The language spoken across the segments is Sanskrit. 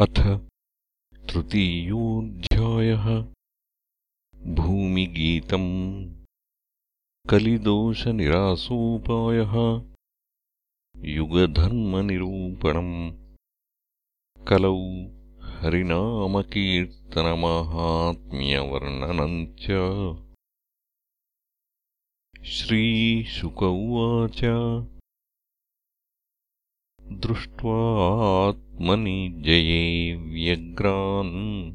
अथ तृतीयोऽध्यायः। भूमिगीतम् कलिदोषनिरासूपायः। युगधर्मनिरूपणम् कलौ हरिनामकीर्तनमाहात्म्यवर्णनम् च। श्रीशुक उवाच। दृष्ट्वात्मनि जये व्यग्रान्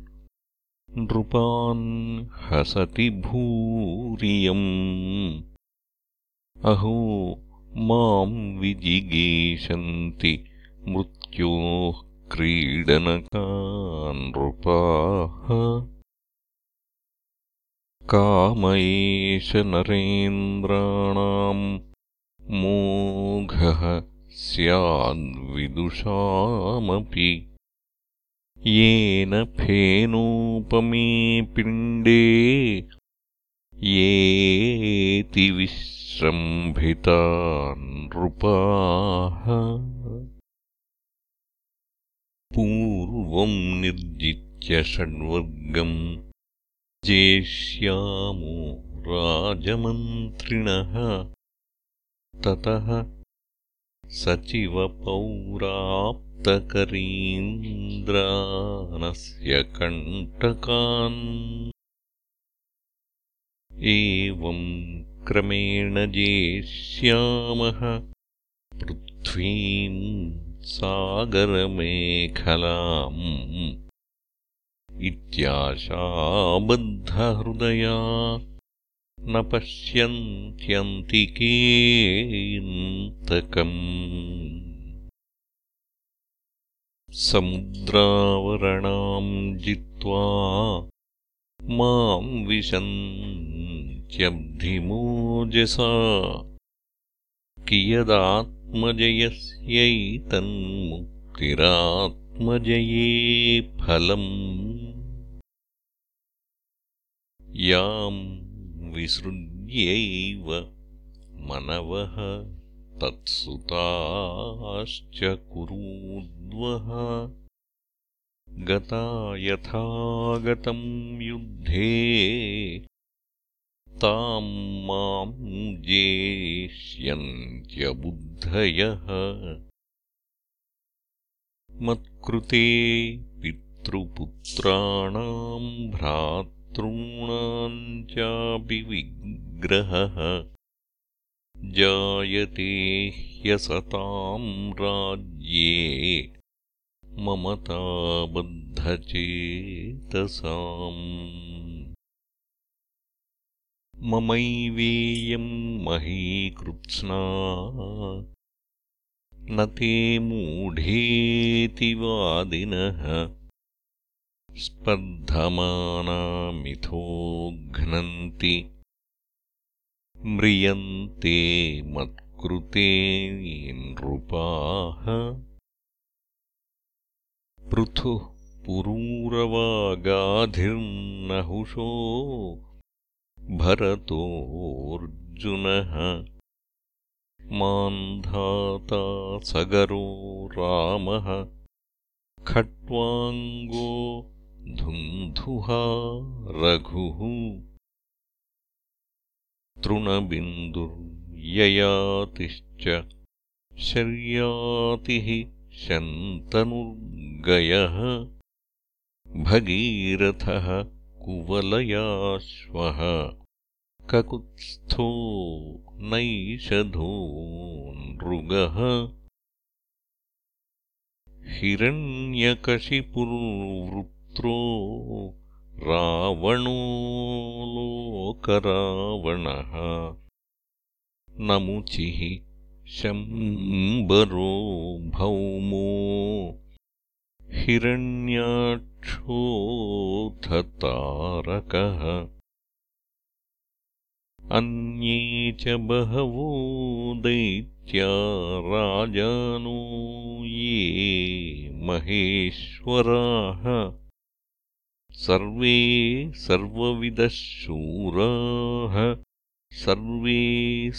नृपान् हसति भूरियम्। अहो माम् विजिगीषन्ति मृत्योः क्रीडनका नृपाः काम एष नरेन्द्राणाम् मोघः स्याद्विदुषामपि येन फेनोपमे पिण्डे येति विश्रम्भिता नृपाः। पूर्वम् निर्जित्य षड्वर्गम् जेष्यामो राजमन्त्रिणः। ततः सचिवपौराप्तकरीन्द्रानस्य कण्टकान् एवम् क्रमेण जेष्यामः पृथ्वीम् सागरमेखलाम् इत्याशाबद्धहृदया न पश्यन्त्यन्तिकेऽन्तकम् समुद्रावरणाम् जित्वा माम् विशन्त्यब्धिमोजसा। कियदात्मजयस्यैतन्मुक्तिरात्मजये फलम्। याम् विसृज्यैव मनवः तत्सुताश्च कुरूद्वः गता यथागतम् युद्धे ताम् माम् जेष्यन्त्यबुद्धयः मत्कृते पितृपुत्राणाम् भ्रात् चापि विग्रहः जायते ह्यसताम् राज्ये ममताबद्धचेतसाम् ममैवेयम् महीकृत्स्ना न ते मूढेति वादिनः स्पर्धमानामिथो घ्नन्ति। म्रियन्ते मत्कृते नृपाः पृथुः पुरूरवागाधिर्नहुषो भरतोऽर्जुनः। मान्धाता सगरो रामः। खट्वाङ्गो धुन्धुहा रघुः तृणबिन्दुर्ययातिश्च शर्यातिः शन्तनुर्गयः भगीरथः कुवलयाश्वः ककुत्स्थो नैषधो नृगः हिरण्यकशिपुर्वृत् रावणो लोकरावणः। नमुचिः शम्बरो भौमो। हिरण्याक्षोऽथतारकः अन्ये च बहवो दैत्या राजानो ये महेश्वराः सर्वे सर्वविदः शूराः सर्वे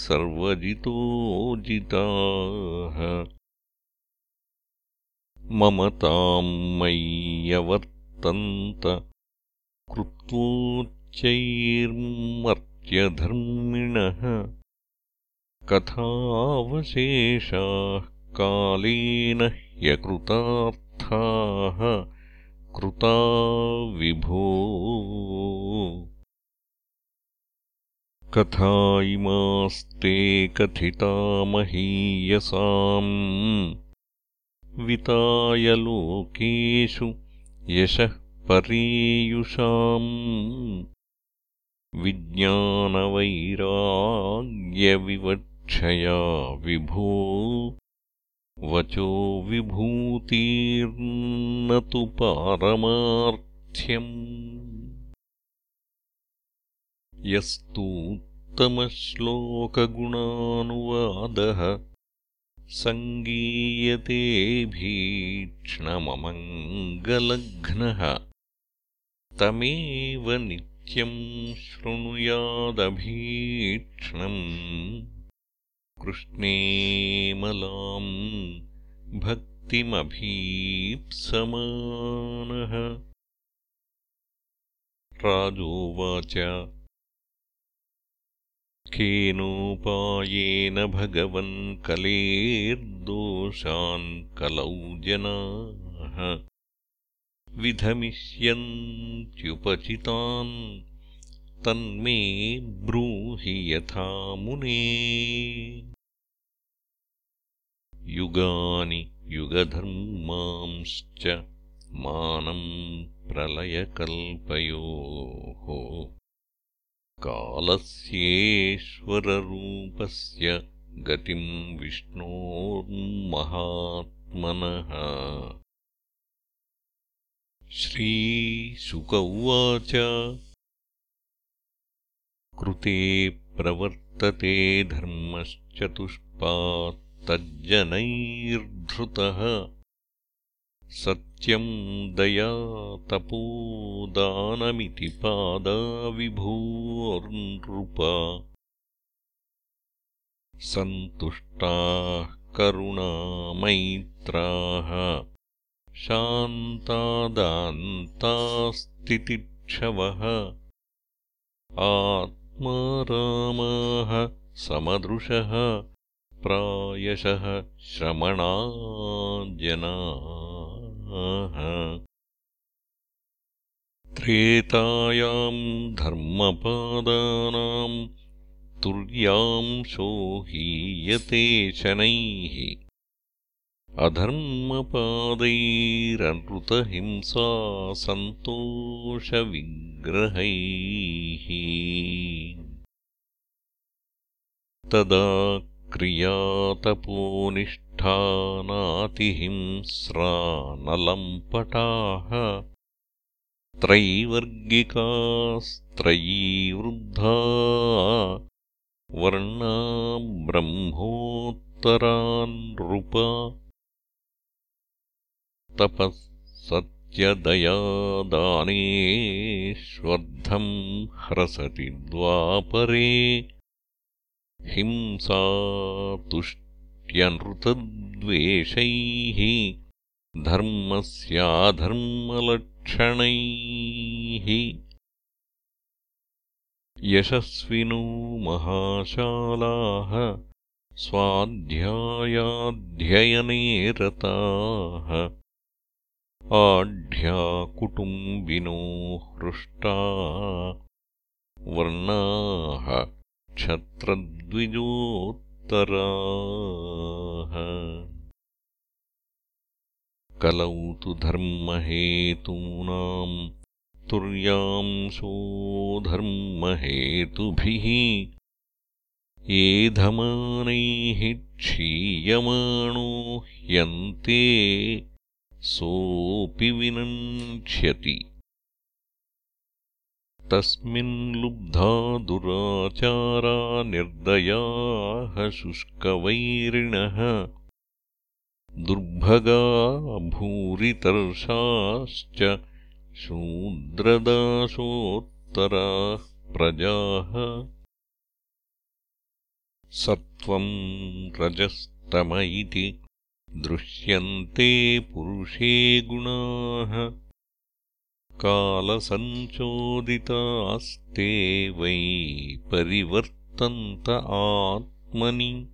सर्वजितो जिताः ममतां मय्यवर्तन्त कृत्वोच्चैर्मर्त्यधर्मिणः कथावशेषाः कालेन ह्यकृतार्थाः कृता विभो। कथा इमास्ते कथिता महीयसाम् विताय लोकेषु यशः परेयुषाम् विज्ञानवैराग्यविवक्षया विभो वचो विभूतिर्न तु पारमार्थ्यम्। यस्तूत्तमश्लोकगुणानुवादः सङ्गीयते भीक्ष्णममङ्गलघ्नः। तमेव नित्यम् शृणुयादभीक्ष्णम् कृष्णेमलाम् भक्तिमभीप्समानः। राजोवाच। केनोपायेन भगवन् कलेर्दोषान् कलौ जनाः। विधमिष्यन्त्युपचितान् तन्मे ब्रूहि यथा मुने युगानि युगधर्मांश्च मानम् प्रलयकल्पयोः। कालस्येश्वररूपस्य गतिम् विष्णोर्महात्मनः। श्रीशुक उवाच। कृते प्रवर्तते धर्मश्चतुष्पात्तज्जनैर्धृतः सत्यम् दया तपोदानमिति पादाविभूर्नृप सन्तुष्टाः करुणामैत्राः। शान्तादान्तास्तितिक्षवः आत्मारामाः समदृशः प्रायशः श्रमणा जना त्रेतायाम् धर्मपादानाम् तुर्यांशो हीयते शनैः। अधर्मपादैरनृतहिंसा सन्तोषविग्रहैः। तदा क्रियातपोनिष्ठानातिहिंस्रानलम्पटाः त्रैवर्गिकास्त्रयीवृद्धा वर्णा ब्रह्मोत्तरान्नृप तपः सत्यदयादानेष्वर्थम् ह्रसति द्वापरे हिंसा तुष्ट्यनृतद्वेषैः धर्मस्याधर्मलक्षणैः। यशस्विनो महाशालाः स्वाध्यायाध्ययने रताः आढ्याकुटुम्बिनो हृष्टा वर्णाः क्षत्रद्विजोत्तराः। कलौ तु धर्महेतूनाम् तुर्यांशो धर्महेतुभिः एधमानैः क्षीयमाणो ह्यन्ते सोऽपि विनङ्क्ष्यति तस्मिन् लुब्धा दुराचारा निर्दयाः शुष्कवैरिणः दुर्भगा भूरितर्षाश्च शूद्रदाशोत्तराः प्रजाः। सत्त्वम् रजस्तम इति दृश्यन्ते पुरुषे गुणाः कालसञ्चोदितास्ते वै परिवर्तन्त आत्मनि।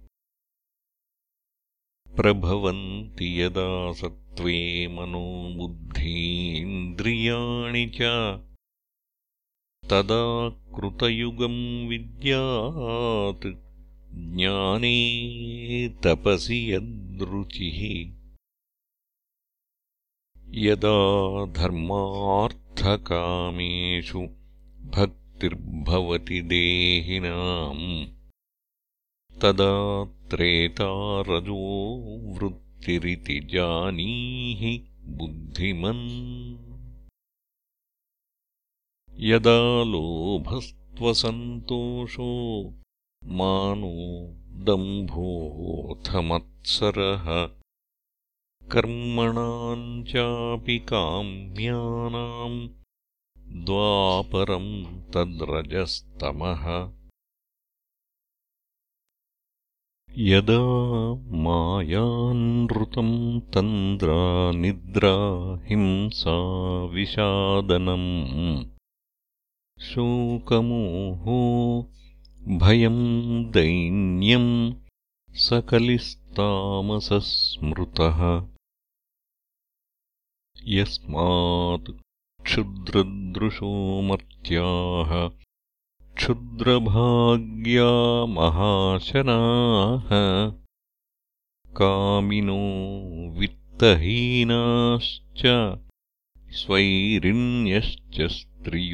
प्रभवन्ति यदा सत्त्वे मनोबुद्धीन्द्रियाणि च। तदा कृतयुगम् विद्यात् ज्ञाने तपसि यद्रुचिः यदा धर्मार्थकामेषु भक्तिर्भवति देहिनाम् तदा त्रेतारजो वृत्तिरिति जानीहि बुद्धिमन्। यदा लोभस्त्वसन्तोषो मानो दम्भोऽथमत्सरः कर्मणाम् चापि काम्यानाम् द्वापरम् तद्रजस्तमः। यदा मायानृतम् तन्द्रा निद्रा हिंसा विषादनम् शोकमोहो भयम् दैन्यम् सकलिस्तामसस्मृतः यस्मात् क्षुद्रदृशो क्षुद्रभाग्या महाशनाः कामिनो वित्तहीनाश्च स्वैरिण्यश्च स्त्रियोऽसतीः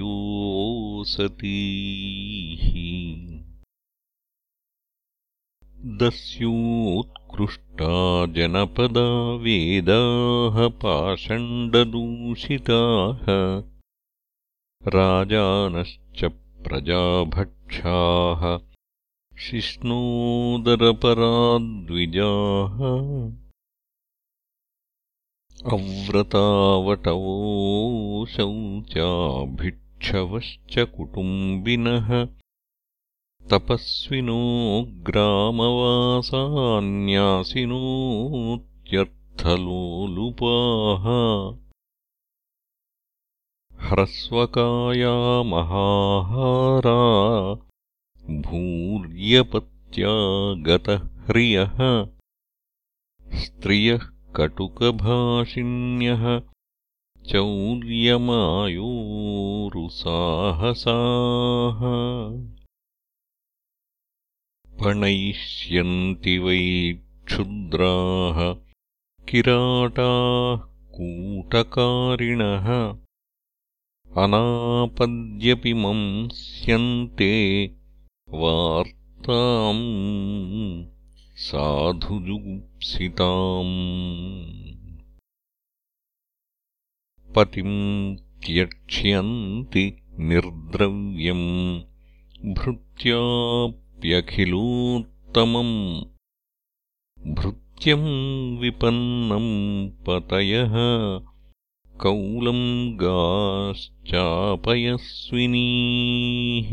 दस्योत्कृष्टा जनपदा वेदाः पाषण्डदूषिताः। राजानश्च प्रजाभक्षाः। शिष्णोदरपराद्विजाः। अव्रतावटवो शौचाभिक्षवश्च कुटुम्बिनः तपस्विनो ग्रामवासान्यासिनोत्यर्थलोलुपाः ह्रस्वकाया महाहारा भूर्यपत्या गतह्रियः स्त्रियः कटुकभाषिण्यः चौर्यमायोरुसाहसाः पणयिष्यन्ति वै क्षुद्राः किराटाः कूटकारिणः। अनापद्यपि मंस्यन्ते वार्ताम् साधुजुगुप्सिताम्। पतिम् त्यक्ष्यन्ति निर्द्रव्यम् भृत्या ्यखिलोत्तमम् भृत्यम् विपन्नम् पतयः कौलम् गाश्चापयस्विनीः।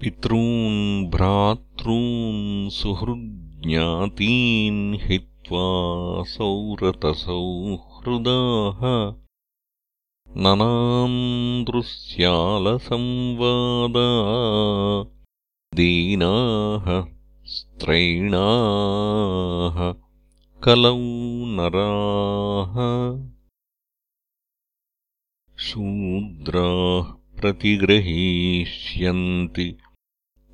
पितॄन् भ्रातॄन् सुहृज्ञातीन् हित्वा सौरतसौहृदाः ननान्दृश्यालसंवादा दीनाः स्त्रैणाः कलौ नराः। शूद्राः प्रतिग्रहीष्यन्ति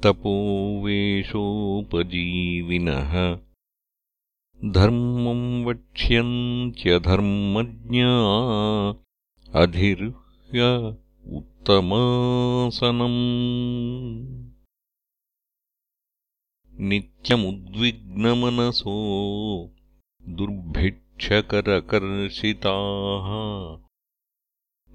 तपोवेशोपजीविनः। धर्मम् वक्ष्यन्त्यधर्मज्ञा अधिरुह्य उत्तमासनम्। नित्यमुद्विग्नमनसो दुर्भिक्षकरकर्षिताः।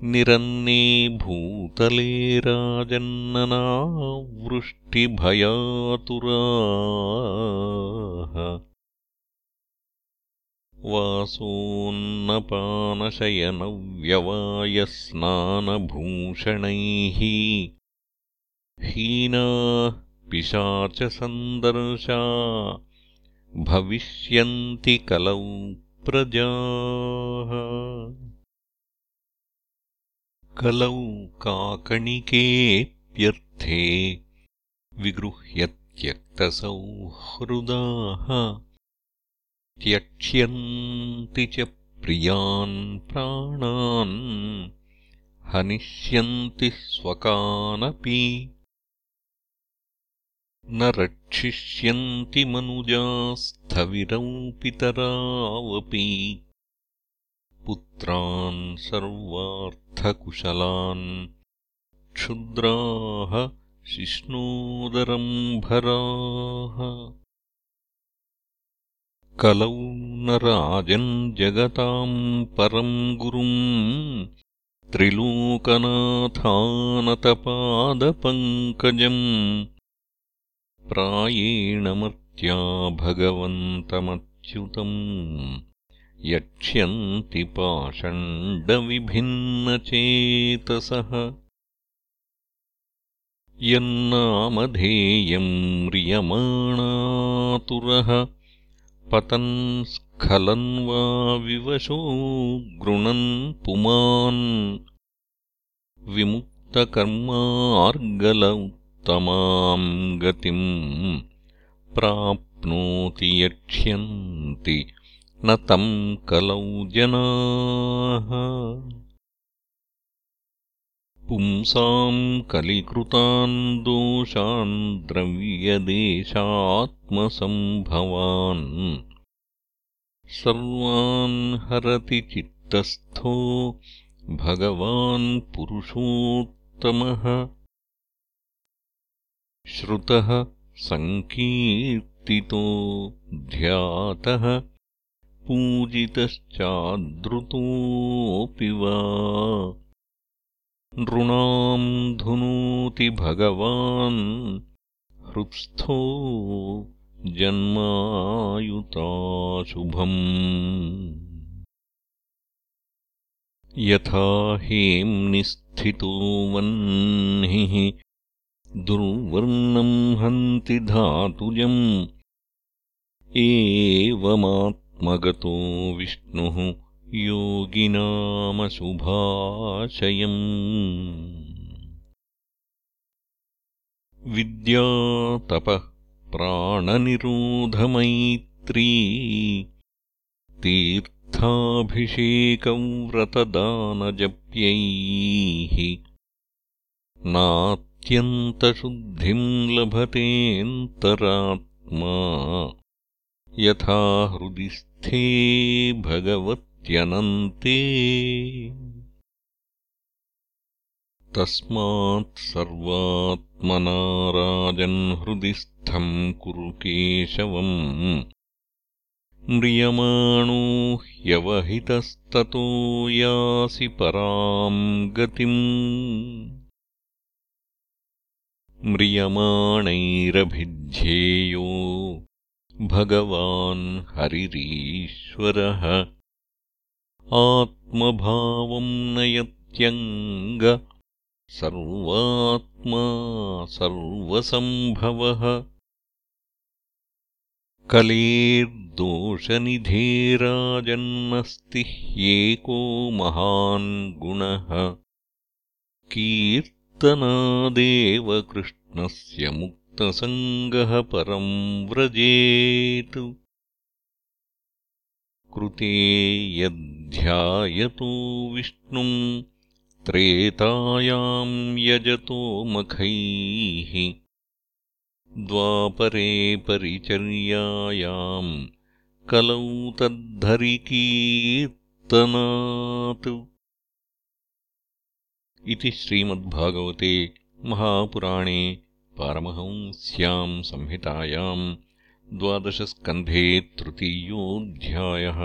निरन्ने भूतले राजन्ननावृष्टिभयातुराः वासोन्नपानशयनव्यवायस्नानभूषणैः हीनाः पिशाचसन्दर्शा भविष्यन्ति कलौ प्रजाः। कलौ काकणिकेऽप्यर्थे विगृह्यत्यक्तसौहृदाः त्यक्ष्यन्ति च प्रियान् प्राणान् हनिष्यन्ति स्वकानपि। न रक्षिष्यन्ति मनुजास्थविरौ पितरावपि पुत्रान् सर्वार्थकुशलान् क्षुद्राः शिष्णोदरम्भराः कलौ न राजन् जगताम् परम् गुरुम् त्रिलोकनाथानतपादपङ्कजम् प्रायेण मर्त्या भगवन्तमच्युतम् यक्ष्यन्ति पाषण्डविभिन्नचेतसः। यन्नामधेयम् म्रियमाणातुरः पतन् स्खलन् वा विवशो गृणन् पुमान् विमुक्तकर्मार्गल उत्तमाम् गतिम् प्राप्नोति यक्ष्यन्ति न तम् कलौ जनाः पुंसाम् कलिकृतान् दोषान् द्रव्यदेशात्मसम्भवान्। सर्वान् हरति चित्तस्थो भगवान् पुरुषोत्तमः। श्रुतः सङ्कीर्तितो ध्यातः पूजितश्चादृतोऽपि वा नृणाम् धुनोति भगवान्। हृत्स्थो जन्मायुताशुभम्। यथा हेम्निस्थितो वह्निः दुर्वर्णम् हन्ति धातुजम्। एवमात्मगतो विष्णुः योगिनामशुभाशयम्। विद्यातपः प्राणनिरोधमैत्री तीर्थाभिषेकव्रतदानजप्यैः। नात् अत्यन्तशुद्धिम् लभतेऽन्तरात्मा यथा हृदि स्थे भगवत्यनन्ते तस्मात् सर्वात्मना राजन्हृदिस्थम् कुरु केशवम्। म्रियमाणो ह्यवहितस्ततो यासि पराम् गतिम्। म्रियमाणैरभिध्येयो भगवान् हरिरीश्वरः आत्मभावम् सर्वात्मा सर्वसम्भवः। कलेर्दोषनिधेराजन्नस्ति ह्येको महान् गुणः। कीर् कीर्तनादेव कृष्णस्य मुक्तसङ्गः परम् व्रजेत् कृते यद्ध्यायतो विष्णुम् त्रेतायाम् यजतो मखैः। द्वापरे परिचर्यायाम् कलौ तद्धरिकीर्तनात्। इति श्रीमद्भागवते महापुराणे पारमहंस्याम् संहितायाम् द्वादशस्कन्धे तृतीयोऽध्यायः